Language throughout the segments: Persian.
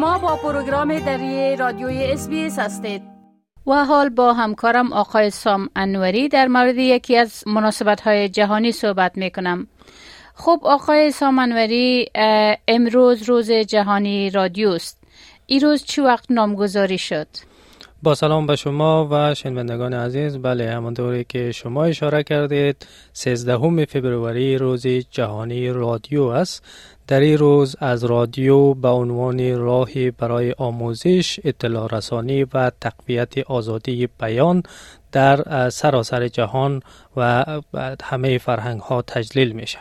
شما با پروگرام دری رادیوی اس هستید و حال با همکارم آقای سام انوری در مورد یکی از مناسبت های جهانی صحبت می کنم. خب آقای سام انوری امروز روز جهانی رادیو است. این روز چی وقت نامگذاری شد؟ با سلام به شما و شنوندگان عزیز. بله همانطوری که شما اشاره کردید 13 فبروری روز جهانی رادیو است. در این روز از رادیو به عنوان راهی برای آموزش اطلاع رسانی و تقویت آزادی بیان در سراسر جهان و همه فرهنگ ها تجلیل میشه.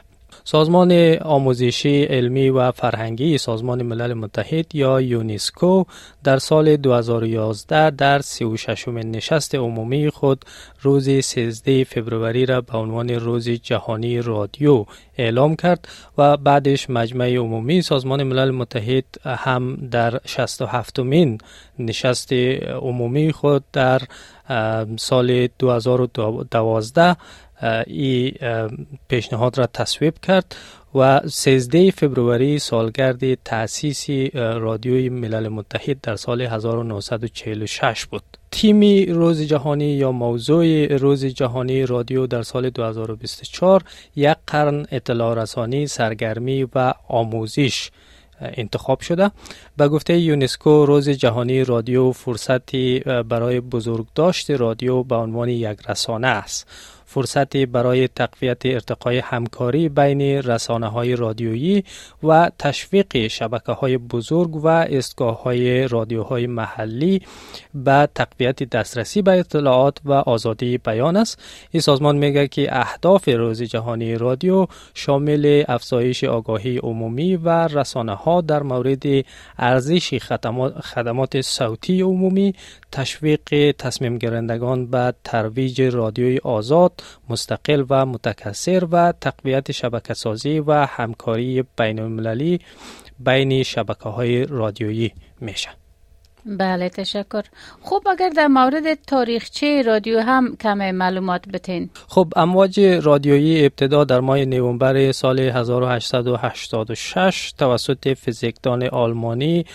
سازمان آموزشی علمی و فرهنگی سازمان ملل متحد یا یونسکو در سال 2011 در 36 نشست عمومی خود روز 13 فوریه را به عنوان روز جهانی رادیو اعلام کرد و بعدش مجمع عمومی سازمان ملل متحد هم در 67 مین نشست عمومی خود در سال 2012 این پیشنهاد را تصویب کرد و 13 فوریه سالگرد تأسیس رادیوی ملل متحد در سال 1946 بود. تیمی روز جهانی یا موضوع روز جهانی رادیو در سال 2024 یک قرن اطلاع رسانی، سرگرمی و آموزش انتخاب شده به گفته یونسکو روز جهانی رادیو فرصتی برای بزرگداشت رادیو به عنوان یک رسانه است فرصتی برای تقویت ارتقای همکاری بین رسانه های رادیویی و تشویق شبکه های بزرگ و استگاه های رادیوهای محلی به تقویت دسترسی به اطلاعات و آزادی بیان است. این سازمان میگه که اهداف روز جهانی رادیو شامل افزایش آگاهی عمومی و رسانه ها در مورد ارزش خدمات صوتی عمومی تشویق تصمیم گیرندگان به ترویج رادیوی آزاد مستقل و متکثر و تقویت شبکه سازی و همکاری بین المللی بین شبکه های رادیویی میشه. بله تشکر. خب اگر در مورد تاریخچه رادیو هم کم معلومات بتین. خب امواج رادیویی ابتدا در ماه نوامبر سال 1886 توسط فیزیکدان آلمانی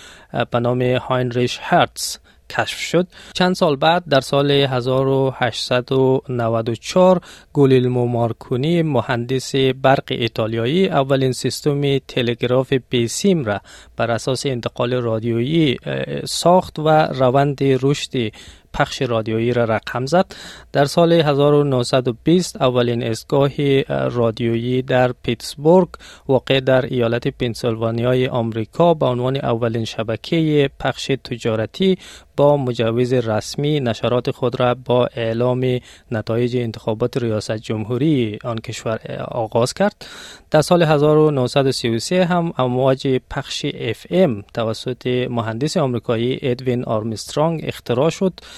به نام هاینریش هرتز کشف شد. چند سال بعد در سال 1894 گولیلمو مارکونی مهندس برق ایتالیایی اولین سیستم تلگراف بیسیم را بر اساس انتقال رادیویی ساخت و روند رشد پخش رادیویی را رقم زد. در سال 1920 اولین اسگاه رادیویی در پیتسبورگ واقع در ایالت پنسیلوانیای آمریکا به عنوان اولین شبکه پخش تجارتی با مجوز رسمی نشرات خود را با اعلام نتایج انتخابات ریاست جمهوری آن کشور آغاز کرد. در سال 1933 هم امواج پخش FM توسط مهندس آمریکایی ادوین آرمسترانگ اختراع شد.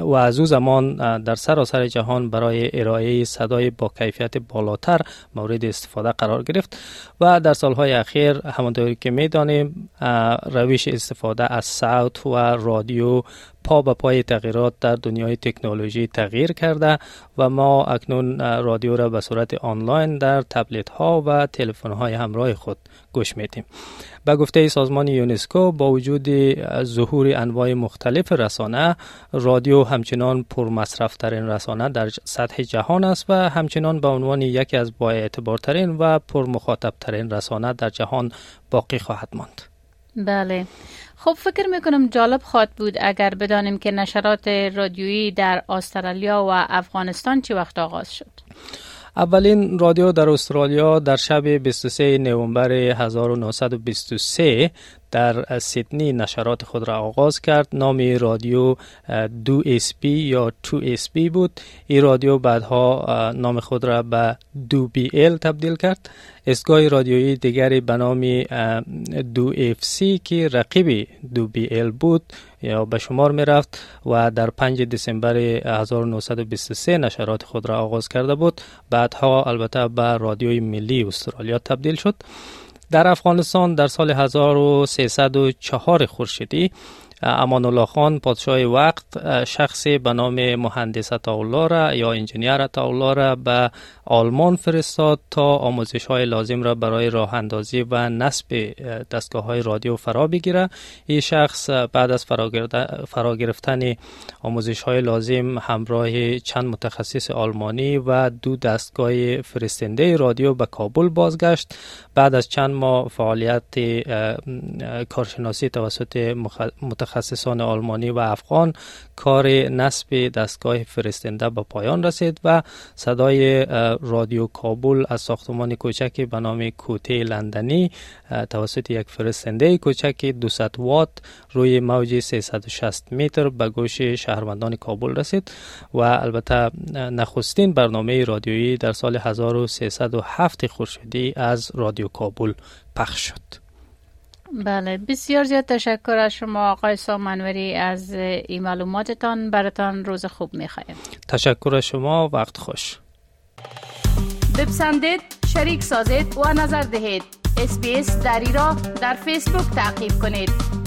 و از او زمان در سراسر جهان برای ارائه صدای با کیفیت بالاتر مورد استفاده قرار گرفت و در سالهای اخیر همانطوری که می‌دانیم روش استفاده از صوت و رادیو پا به پای تغییرات در دنیای تکنولوژی تغییر کرده و ما اکنون رادیو را به صورت آنلاین در تبلت ها و تلفن های همراه خود گوش میدیم. به گفته سازمان یونسکو با وجود ظهور انواع مختلف رسانه رادیو همچنان پرمصرف ترین رسانه در سطح جهان است و همچنان به عنوان یکی از با اعتبارترین و پرمخاطب ترین رسانه در جهان باقی خواهد ماند. بله. خب فکر می‌کنم جالب خواهد بود اگر بدانیم که نشرات رادیویی در استرالیا و افغانستان چه وقت آغاز شد. اولین رادیو در استرالیا در شب 23 نوامبر 1923 در سیدنی نشرات خود را آغاز کرد. نام رادیو دو SB یا two SB بود. این رادیو بعدها نام خود را به دو BL تبدیل کرد. دستگاه رادیویی دیگری به نام دو FC که رقیب دو BL بود یا به شمار می رفت و در 5 دسامبر 1923 نشرات خود را آغاز کرده بود. بعدها البته به رادیوی ملی استرالیا تبدیل شد. در افغانستان در سال 1304 خورشیدی امان الله خان پادشاه وقت شخصی به نام مهندس الله را یا انجینیر الله را به آلمان فرستاد تا آموزش های لازم را برای راه اندازی و نصب دستگاه های رادیو فرا بگیره این شخص بعد از فرا گرفتن آموزش های لازم همراه چند متخصص آلمانی و دو دستگاه فرستنده رادیو به کابل بازگشت بعد از چند ماه فعالیت کارشناسی توسط متخصصان آلمانی و افغان کار نصب دستگاه فرستنده به پایان رسید و صدای رادیو کابل از ساختمان کوچکی به نام کوته لندنی توسط یک فرستنده کوچک 200 وات روی موج 360 متر به گوش شهروندان کابل رسید و البته نخستین برنامه رادیویی در سال 1307 خورشیدی از رادیو کابل پخش شد. بله. بسیار زیاد تشکر از شما آقای سامنوری از این معلوماتتان. براتان روز خوب می‌خوایم. تشکر از شما. وقت خوش. بپسندید شریک سازید و نظر دهید. اسپیس دری را در فیسبوک تعقیب کنید.